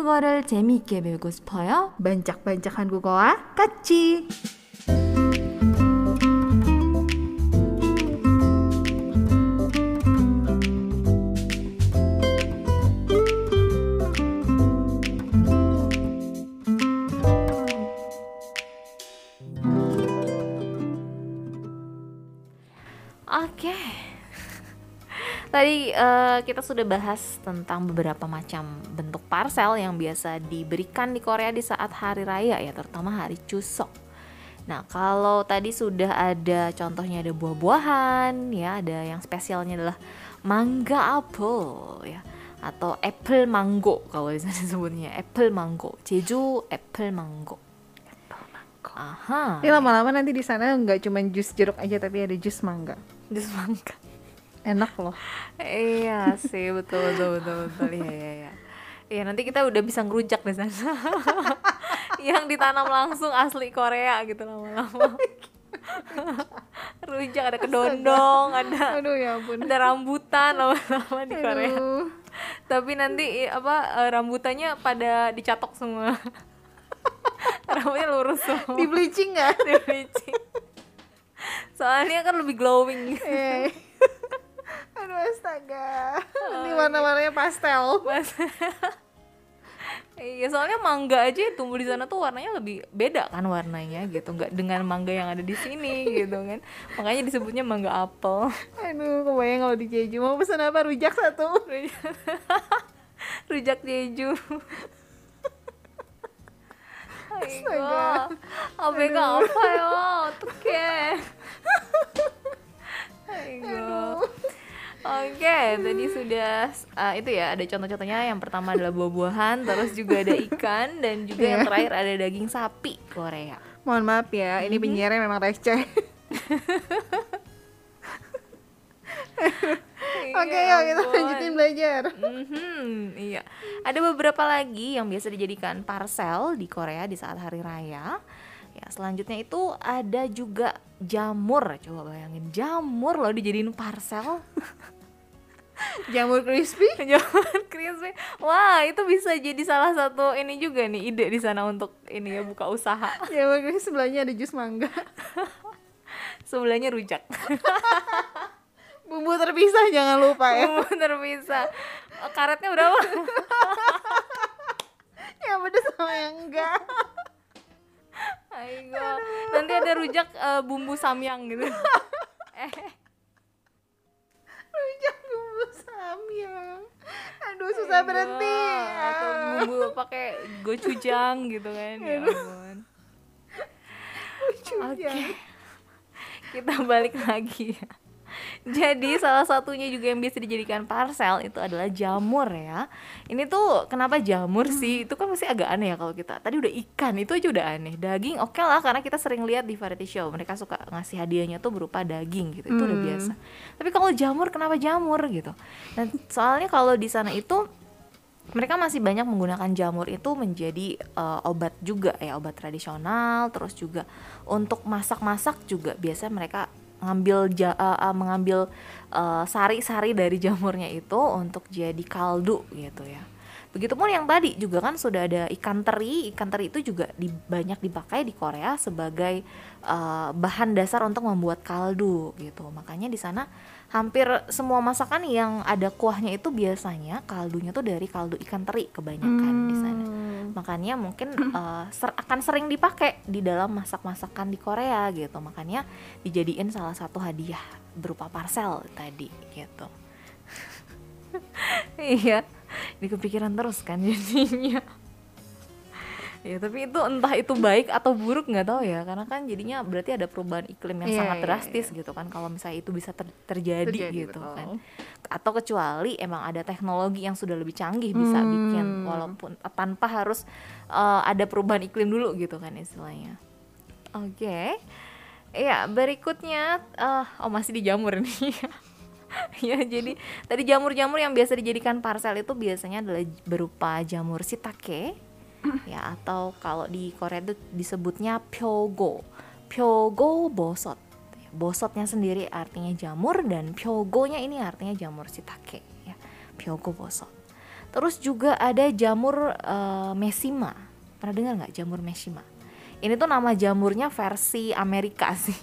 한국어를 재미있게 배우고 싶어요? 반짝반짝 한국어와 같이. Tadi eh, kita sudah bahas tentang beberapa macam bentuk parcel yang biasa diberikan di Korea di saat hari raya ya, terutama hari Chuseok. Nah, kalau tadi sudah ada contohnya ada buah-buahan ya, ada yang spesialnya adalah mangga apple ya atau apple mango kalau di sana disebutnya apple mango. Jeju apple mango. Aha. Ini lama-lama nanti di sana nggak cuma jus jeruk aja tapi ada jus mangga. Jus mangga. Enak loh. Iya sih betul betul betul betul iya iya iya. Iya nanti kita udah bisa ngerujak di sana. yang ditanam langsung asli Korea gitu lama-lama. Rujak ada kedondong, ada Aduh ya ampun. ada rambutan lama-lama di Korea. Aduh. Tapi nanti apa eh, rambutannya pada dicatok semua. Rambutnya lurus semua. Di bleaching nggak? Di bleaching. Soalnya kan lebih glowing. Eh. Aduh astaga. Oh, Ini warna-warnanya pastel. Iya, soalnya mangga aja tumbuh di sana tuh warnanya lebih beda kan warnanya gitu, nggak dengan mangga yang ada di sini gitu kan. Makanya disebutnya mangga apel. Aduh, kebayang kalau di Jeju mau pesan apa rujak satu. Rujak, rujak Jeju. Astaga. ABK apa ya? Oke. Aduh. Oke, tadi sudah uh, itu ya ada contoh-contohnya. Yang pertama adalah buah-buahan, terus juga ada ikan dan juga yang Iya. terakhir ada daging sapi Korea. Mohon maaf ya, ini penyiarnya memang receh. Oke, Iya yuk kita lanjutin belajar. Mhm, iya. Ada beberapa lagi yang biasa dijadikan parcel di Korea di saat hari raya. Ya, selanjutnya itu ada juga jamur. Coba bayangin, jamur loh dijadiin parcel. Jamur crispy. jamur crispy. Wah, itu bisa jadi salah satu ini juga nih ide di sana untuk ini ya buka usaha. Jamur crispy sebelahnya ada jus mangga. Sebelahnya rujak. Bumbu terpisah jangan lupa ya. Bener bisa. Karetnya berapa? Yang pedes sama yang enggak. Aigo. Nanti ada rujak eh, bumbu samyang gitu. eh, samyang. Aduh susah berhenti. atau Ah. bumbu pakai gochujang gitu kan. Ya ampun. Oke. Kita balik lagi ya. Jadi salah satunya juga yang bisa dijadikan parcel itu adalah jamur ya. Ini tuh kenapa jamur sih? Itu kan masih agak aneh ya kalau kita. Tadi udah ikan itu aja udah aneh. Daging oke lah karena kita sering lihat di variety show mereka suka ngasih hadiahnya tuh berupa daging gitu. Itu udah Hmm. biasa. Tapi kalau jamur kenapa jamur gitu? Dan soalnya kalau di sana itu mereka masih banyak menggunakan jamur itu menjadi eh, obat juga ya obat tradisional terus juga untuk masak-masak juga biasa mereka ngambil ja- eh, mengambil eh, sari-sari dari jamurnya itu untuk jadi kaldu gitu ya. Begitupun yang tadi juga kan sudah ada ikan teri. Ikan teri itu juga di- banyak dipakai di Korea sebagai eh, bahan dasar untuk membuat kaldu gitu. Makanya di sana hampir semua masakan yang ada kuahnya itu biasanya kaldunya tuh dari kaldu ikan teri kebanyakan di sana. Makanya mungkin eh, ser- akan sering dipakai di dalam masak-masakan di Korea gitu. Makanya dijadiin salah satu hadiah berupa parcel tadi gitu. iya, ini kepikiran terus kan jadinya. Ya tapi itu entah itu baik atau buruk nggak tahu ya. Karena kan jadinya berarti ada perubahan iklim yang Iya, sangat iya, drastis gitu kan kalau misalnya itu bisa ter- terjadi, Terjadi, gitu betul. kan. Atau kecuali emang ada teknologi yang sudah lebih canggih bisa bikin walaupun tanpa harus uh, ada perubahan iklim dulu gitu kan istilahnya. Oke. Ya berikutnya uh, oh masih di jamur nih. Ya jadi tadi jamur-jamur yang biasa dijadikan parcel itu biasanya adalah berupa jamur shiitake ya atau kalau di Korea itu disebutnya pyogo pyogo bosot bosotnya sendiri artinya jamur dan pyogonya ini artinya jamur shiitake ya pyogo bosot Terus juga ada jamur uh, mesima. Pernah dengar nggak jamur mesima? Ini tuh nama jamurnya versi Amerika sih.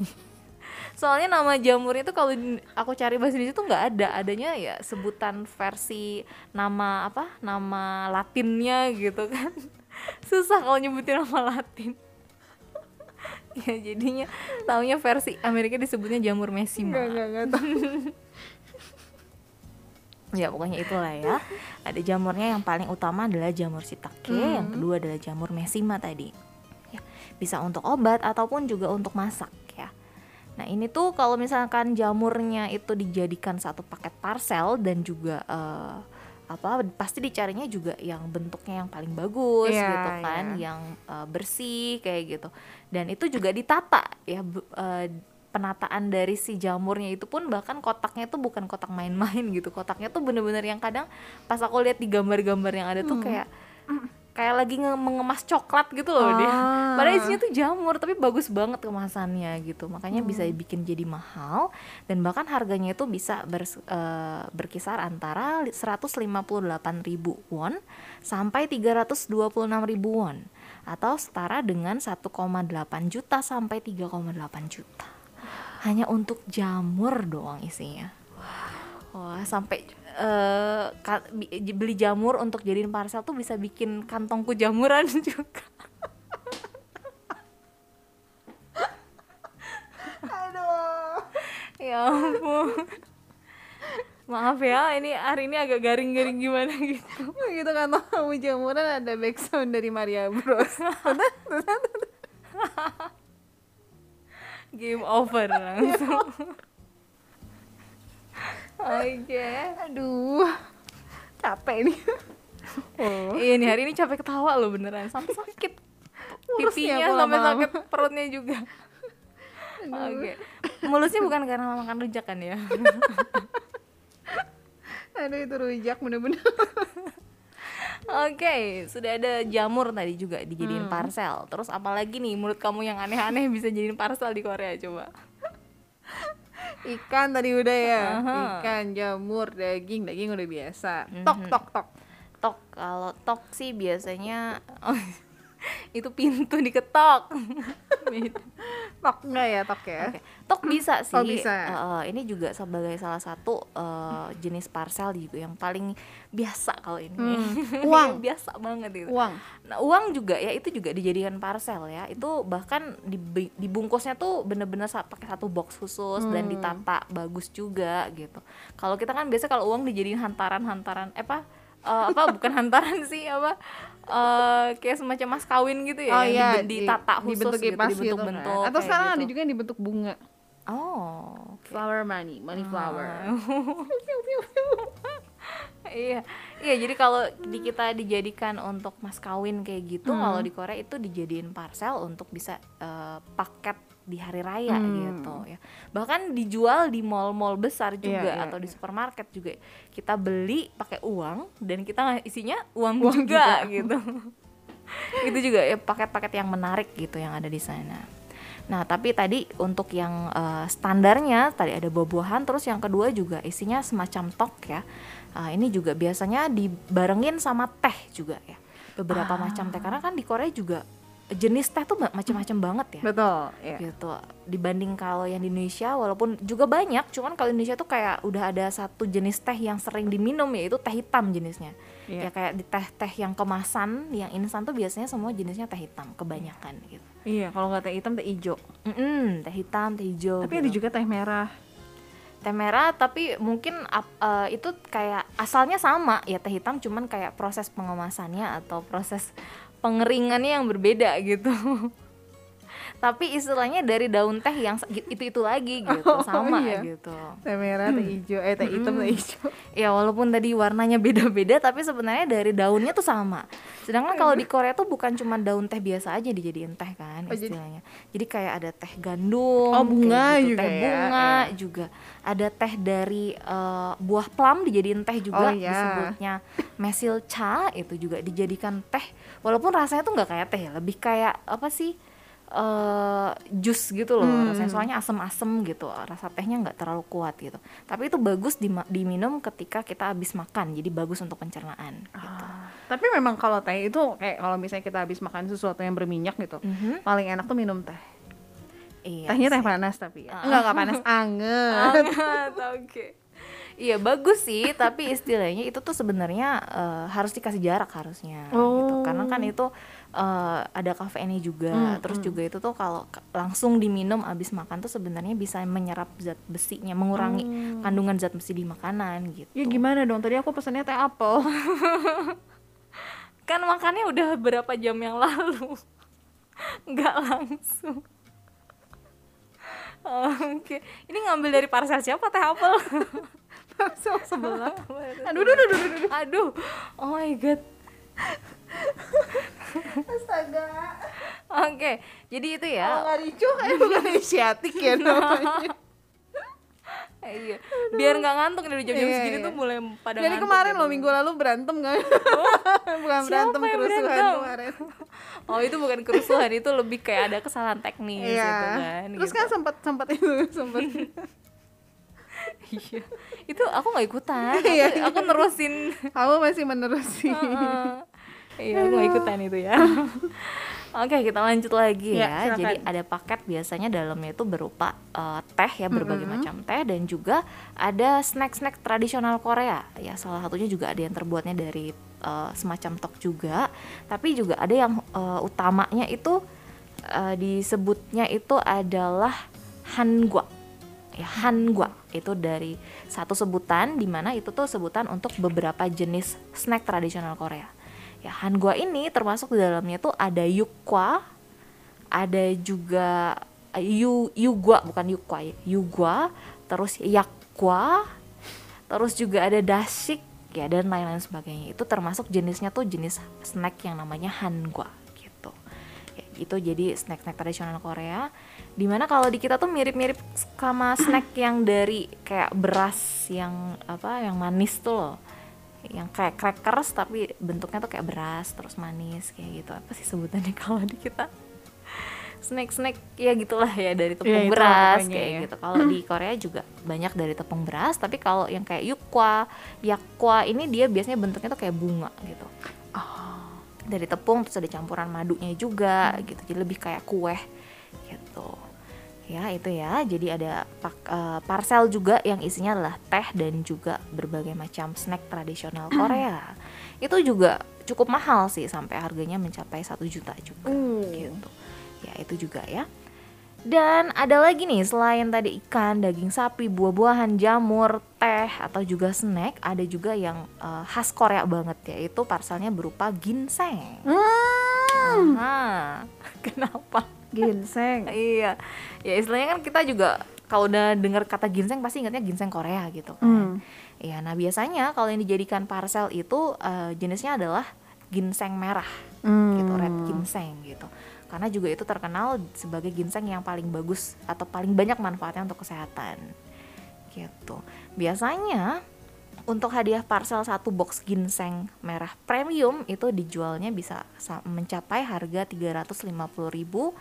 Soalnya nama jamurnya itu kalau aku cari bahasa Indonesia tuh nggak ada, adanya ya sebutan versi nama apa? Nama Latinnya gitu kan. Susah kalau nyebutin nama Latin. ya jadinya taunya versi Amerika disebutnya jamur enggak tahu. ya pokoknya itulah ya ada jamurnya yang paling utama adalah jamur shiitake Hmm. yang kedua adalah jamur mesima tadi ya bisa untuk obat ataupun juga untuk masak ya nah ini tuh kalau misalkan jamurnya itu dijadikan satu paket parcel dan juga eh, apa pasti dicarinya juga yang bentuknya yang paling bagus Iya, gitu kan iya. yang eh, bersih kayak gitu dan itu juga ditata ya eh, penataan dari si jamurnya itu pun bahkan kotaknya tuh bukan kotak main-main gitu kotaknya tuh bener-bener yang kadang pas aku lihat di gambar-gambar yang ada Hmm. tuh kayak kayak lagi nge- mengemas coklat gitu loh dia Ah. padahal isinya tuh jamur tapi bagus banget kemasannya gitu makanya bisa Hmm. bikin jadi mahal dan bahkan harganya itu bisa bers- eh, berkisar antara 158.000 won sampai 326.000 won atau setara dengan 1,8 juta sampai 3,8 juta hanya untuk jamur doang isinya wah sampai bi- beli jamur untuk jadiin parcel tuh bisa bikin kantongku jamuran juga. Aduh. ya ampun. Maaf ya ini hari ini agak garing-garing gimana gitu. Begitu kan kamu jamuran ada background dari Maria Bros. game over langsung oke Aduh. Capek nih. Oh. Iya nih hari ini capek ketawa loh beneran sampai sakit pipinya sampai sakit perutnya juga oke mulusnya bukan karena makan rujak kan ya Aduh itu rujak bener-bener. oke sudah ada jamur tadi juga dijadiin Hmm. parcel terus apalagi nih menurut kamu yang aneh-aneh bisa jadiin parcel di Korea coba Ikan tadi udah ya. Aha. Ikan, jamur, daging, daging udah biasa. Mhm. Tok tok tok. tok kalau tok sih biasanya itu pintu diketok Beda. Tok enggak ya tok ya? Oke, tok bisa sih. Oh, bisa. Eh, ini juga sebagai salah satu eh, jenis parcel juga yang paling biasa kalau ini. Hmm, uang. biasa banget itu. Uang. Nah, uang juga ya itu juga dijadikan parcel ya. Itu bahkan dibungkusnya tuh bener-bener pakai satu box khusus dan Hmm. ditata bagus juga gitu. Kalau kita kan biasa kalau uang dijadiin hantaran-hantaran eh apa eh, apa bukan hantaran sih apa eh kayak semacam mas kawin gitu ya oh yang iya, diben- ditata khusus dibentuk gitu, kipas gitu kan. dibentuk-bentuk Atau sekarang ada gitu. juga yang dibentuk bunga. Oh, oke. Flower money, money flower. iya, iya. Jadi kalau di kita dijadikan untuk mas kawin kayak gitu, Hmm. kalau di Korea itu dijadiin parcel untuk bisa eh, paket di hari raya Hmm. gitu ya. Bahkan dijual di mall-mall besar juga Iya, iya, atau di iya. supermarket juga. Kita beli pakai uang dan kita isinya uang, Uang juga, juga. gitu. itu juga ya paket-paket yang menarik gitu yang ada di sana. Nah, tapi tadi untuk yang eh, standarnya tadi ada buah-buahan, terus yang kedua juga isinya semacam tok ya. Ah, ini juga biasanya dibarengin sama teh juga ya. Beberapa Ah. macam teh karena kan di Korea juga jenis teh tuh macam-macam banget ya. Betul, ya. Gitu. Dibanding kalau yang di Indonesia walaupun juga banyak, cuman kalau di Indonesia tuh kayak udah ada satu jenis teh yang sering diminum yaitu teh hitam jenisnya. Ya Iya. kayak di teh-teh yang kemasan, yang instan tuh biasanya semua jenisnya teh hitam kebanyakan gitu. Iya, kalau nggak teh hitam teh hijau. Mm-mm, teh hitam, teh hijau. Tapi ada gitu. juga teh merah. teh merah tapi mungkin eh, itu kayak asalnya sama ya teh hitam cuman kayak proses pengemasannya atau proses pengeringannya yang berbeda gitu. tapi istilahnya dari daun teh yang itu itu lagi gitu Oh, sama iya. gitu. Teh merah, teh hijau, eh teh hitam, teh hijau. Ya walaupun tadi warnanya beda-beda tapi sebenarnya dari daunnya tuh sama. Sedangkan kalau di Korea tuh bukan cuma daun teh biasa aja dijadiin teh kan Oh, jadi- istilahnya. Jadi kayak ada teh gandum, Oh, bunga gitu, juga teh ya, bunga iya. juga. Ada teh dari eh, buah plum dijadiin teh juga Oh, iya. disebutnya mesil cha itu juga dijadikan teh. Walaupun rasanya tuh nggak kayak teh, ya, lebih kayak apa sih? Eh jus gitu loh Hmm. rasanya soalnya asem-asem gitu rasa tehnya nggak terlalu kuat gitu tapi itu bagus diminum ketika kita habis makan jadi bagus untuk pencernaan gitu. Ah, tapi memang kalau teh itu kayak kalau misalnya kita habis makan sesuatu yang berminyak gitu Mhm. paling enak tuh minum teh Iya tehnya teh panas tapi ya Ah. enggak enggak panas anget oke. Iya bagus sih, tapi istilahnya itu tuh sebenarnya eh, harus dikasih jarak harusnya, gitu. Oh. Karena kan itu eh, ada kafeinnya juga, Hmm, terus hmm. juga itu tuh kalau langsung diminum abis makan tuh sebenarnya bisa menyerap zat besinya, mengurangi Hmm. kandungan zat besi di makanan gitu. ya gimana dong tadi aku pesennya teh apel Kan makannya udah berapa jam yang lalu, nggak langsung. Oke, ini ngambil dari parcel siapa teh apel? Parcel sebelah aduh aduh aduh aduh, aduh. Aduh, oh my god. astaga Oke, jadi itu kalau ya. nggak ricuh kayak bukan asiatik ya namanya Eh, iya. Biar nggak ngantuk dari jam-jam Iya, segini iya. tuh mulai pada Jadi kemarin gitu. loh minggu lalu berantem kan? bukan Siapa berantem yang kerusuhan berantem? kemarin. Oh, itu bukan kerusuhan, itu lebih kayak ada kesalahan teknis gitu kan. Terus gitu. kan sempat sempat itu sempat Iya. Itu aku nggak ikutan. Iya, Aku, aku nerusin. kamu masih menerusi. Iya, aku nggak ikutan itu ya. Oke, kita lanjut lagi Ya, ya. silakan. Jadi ada paket biasanya dalamnya itu berupa eh, teh ya, berbagai Mm-mm. macam teh dan juga ada snack-snack tradisional Korea. Ya, salah satunya juga ada yang terbuatnya dari eh, semacam tok juga, tapi juga ada yang eh, utamanya itu eh, disebutnya itu adalah hangua. Ya, hangua itu dari satu sebutan di mana itu tuh sebutan untuk beberapa jenis snack tradisional Korea. Ya, hangua ini termasuk di dalamnya tuh ada yukwa, ada juga eh, yu yugwa bukan yukwa ya, terus yakwa, terus juga ada dasik ya dan lain-lain sebagainya. Itu termasuk jenisnya tuh jenis snack yang namanya hangua gitu. Ya, itu jadi snack-snack tradisional Korea. Di mana kalau di kita tuh mirip-mirip sama snack yang dari kayak beras yang apa yang manis tuh loh yang kayak crackers tapi bentuknya tuh kayak beras terus manis kayak gitu apa sih sebutannya kalau di kita snack snack ya gitulah ya dari tepung Ya, beras kayak ya. gitu kalau di Korea juga banyak dari tepung beras tapi kalau yang kayak yukwa yakwa ini dia biasanya bentuknya tuh kayak bunga gitu Oh. dari tepung terus ada campuran madunya juga Hmm. gitu jadi lebih kayak kue gitu ya itu ya jadi ada pak- eh, parcel juga yang isinya adalah teh dan juga berbagai macam snack tradisional Korea itu juga cukup mahal sih sampai harganya mencapai satu juta juga Uh. gitu ya itu juga ya dan ada lagi nih selain tadi ikan, daging sapi, buah-buahan, jamur, teh atau juga snack, ada juga yang eh, khas Korea banget yaitu parcelnya berupa ginseng. Hmm. Aha, kenapa? Ginseng. iya, ya istilahnya kan kita juga kalau udah dengar kata ginseng pasti ingatnya ginseng Korea gitu kan. Hmm. Iya, nah biasanya kalau yang dijadikan parcel itu eh, jenisnya adalah ginseng merah gitu, red Hmm. ginseng gitu. Karena juga itu terkenal sebagai ginseng yang paling bagus atau paling banyak manfaatnya untuk kesehatan. Gitu. Biasanya untuk hadiah parcel satu box ginseng merah premium itu dijualnya bisa sa- mencapai harga 350.000 ribu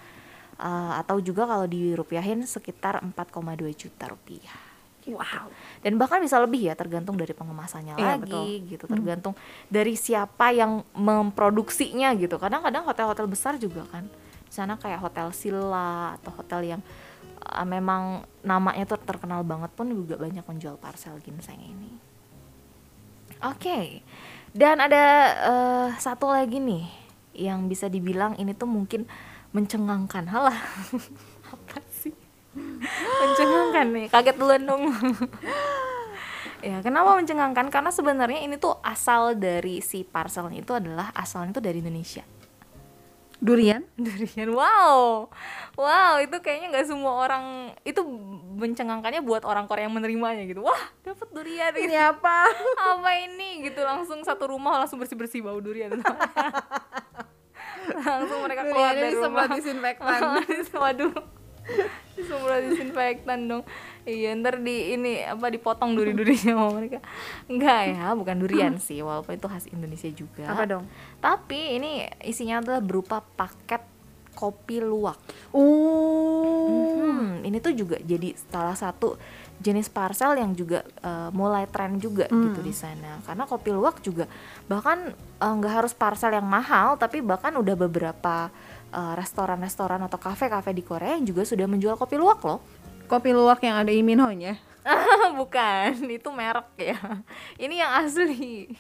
eh, atau juga kalau dirupiahin sekitar 4,2 juta rupiah. Wow. Dan bahkan bisa lebih ya tergantung dari pengemasannya Iya, lagi gitu, tergantung dari siapa yang memproduksinya gitu. Kadang-kadang hotel-hotel besar juga kan. Di sana kayak hotel Silla atau hotel yang uh, memang namanya tuh terkenal banget pun juga banyak menjual parcel ginseng ini. Oke. Dan ada eh, satu lagi nih yang bisa dibilang ini tuh mungkin mencengangkan. Halah. Apa sih? mencengangkan nih. Kaget duluan dong. ya, kenapa mencengangkan? Karena sebenarnya ini tuh asal dari si parcelnya itu adalah asalnya itu dari Indonesia. Durian? Durian, wow, wow, itu kayaknya nggak semua orang itu mencengangkannya buat orang Korea yang menerimanya gitu. Wah, dapat durian gitu. Ini apa? apa ini gitu langsung satu rumah langsung bersih bersih bau durian langsung mereka keluar dari rumah disinfektan. waduh disemprot disinfektan dong iya ntar di ini apa dipotong duri durinya sama mereka enggak ya bukan durian sih walaupun itu khas Indonesia juga Apa dong? tapi ini isinya adalah berupa paket kopi luwak. Oh. Hmm, ini tuh juga jadi salah satu jenis parcel yang juga uh, mulai tren juga Hmm. gitu di sana. Karena kopi luwak juga bahkan uh, nggak harus parcel yang mahal, tapi bahkan udah beberapa uh, restoran-restoran atau kafe-kafe di Korea yang juga sudah menjual kopi luwak loh. Kopi luwak yang ada iminhonya. Bukan, itu merek ya. Ini yang asli.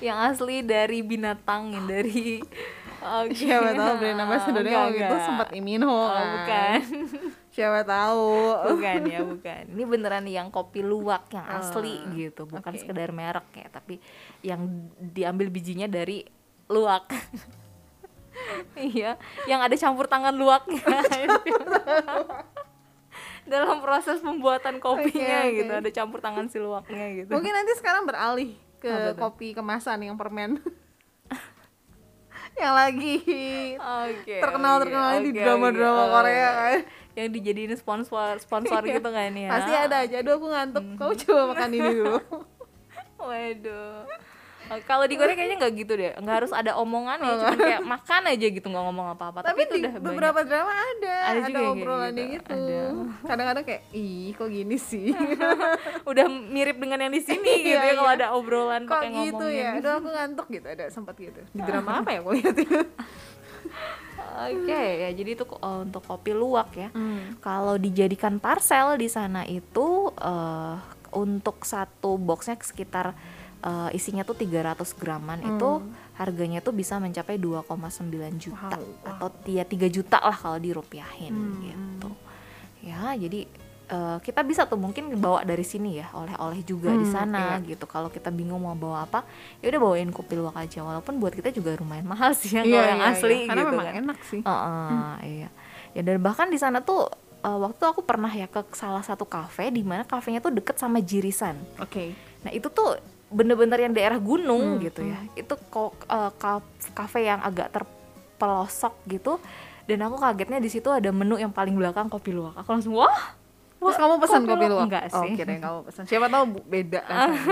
yang asli dari binatang, yang dari Oke. Siapa tahu brand ambassador-nya Enggak, waktu itu sempat Iminho Oh, kan. bukan. Siapa tahu. bukan ya bukan ini beneran yang kopi luwak yang asli Ah, gitu bukan oke. sekedar merek ya tapi yang diambil bijinya dari luwak iya yang ada campur tangan luwaknya dalam proses pembuatan kopinya Oke, oke. gitu ada campur tangan si luwaknya gitu Mungkin nanti sekarang beralih ke Apa kopi kemasan yang permen. yang lagi Oke, terkenal terkenalnya di oke, drama-drama oke. Korea kan. Yang dijadiin sponsor sponsor gitu kan ya Pasti ada aja. Aduh aku ngantuk. Kamu coba makan ini dulu. Waduh. Oh, Kalau di Korea kayaknya nggak gitu deh, nggak harus ada omongan ya, cuma kayak makan aja gitu nggak ngomong apa-apa. Tapi, Tapi itu udah banyak. beberapa drama ada, Ada ada, kayak obrolannya gitu, gitu. ada. Kadang-kadang kayak, ih kok gini sih? udah mirip dengan yang di sini gitu Iya, ya kalau iya. ada obrolan kok pakai gitu ngomongin. ya? Aduh aku ngantuk gitu. Ada sempat gitu. Di drama apa ya aku lihat itu? Oke, ya jadi itu oh, untuk kopi luwak ya. Hmm. Kalau dijadikan parcel di sana itu eh, untuk satu boxnya sekitar eh, isinya tuh 300 graman itu harganya tuh bisa mencapai 2,9 juta Wow, wow. atau ya 3 juta lah kalau dirupiahin Hmm, gitu. Ya, jadi eh, kita bisa tuh mungkin bawa dari sini ya oleh-oleh juga di Hmm, sana iya. gitu. Kalau kita bingung mau bawa apa, ya udah bawain kopi luwak aja. Walaupun buat kita juga lumayan mahal sih ya Iya, kalau yang iya, asli iya. Karena gitu memang kan. enak sih. Heeh, iya. Ya dan bahkan di sana tuh uh, waktu aku pernah ya ke salah satu kafe di mana kafenya tuh deket sama Jirisan. Oke. Nah, itu tuh bener-bener yang daerah gunung Hmm, gitu ya. Itu kok uh, ka- kafe yang agak terpelosok gitu. Dan aku kagetnya di situ ada menu yang paling belakang kopi luwak. Aku langsung wah. Terus kamu pesan kopi luwak? Enggak Oh, sih. kirain kamu pesan. Siapa tahu beda.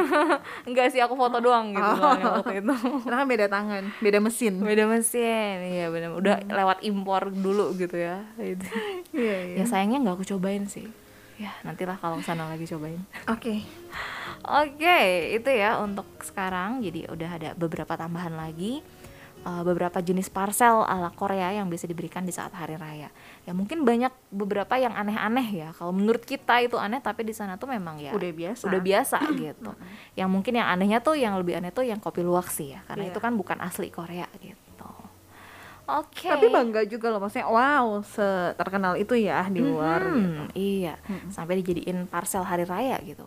Enggak sih, aku foto doang gitu Oh. waktu itu. Karena kan beda tangan, beda mesin. Beda mesin, iya benar. Udah lewat impor dulu gitu ya. Gitu. Iya, iya. Ya sayangnya nggak aku cobain sih. Ya nantilah kalau sana lagi cobain. Oke. Oke, itu ya untuk sekarang. Jadi udah ada beberapa tambahan lagi. Eh, beberapa jenis parcel ala Korea yang bisa diberikan di saat hari raya. Ya mungkin banyak beberapa yang aneh-aneh ya. Kalau menurut kita itu aneh, tapi di sana tuh memang ya Udah biasa. udah biasa gitu. Yang mungkin yang anehnya tuh yang lebih aneh tuh yang kopi luwak sih ya, karena Iya. itu kan bukan asli Korea gitu. Oke. Tapi bangga juga loh maksudnya wow, terkenal itu ya di luar. gitu. Hmm, iya, sampai dijadiin parcel hari raya gitu.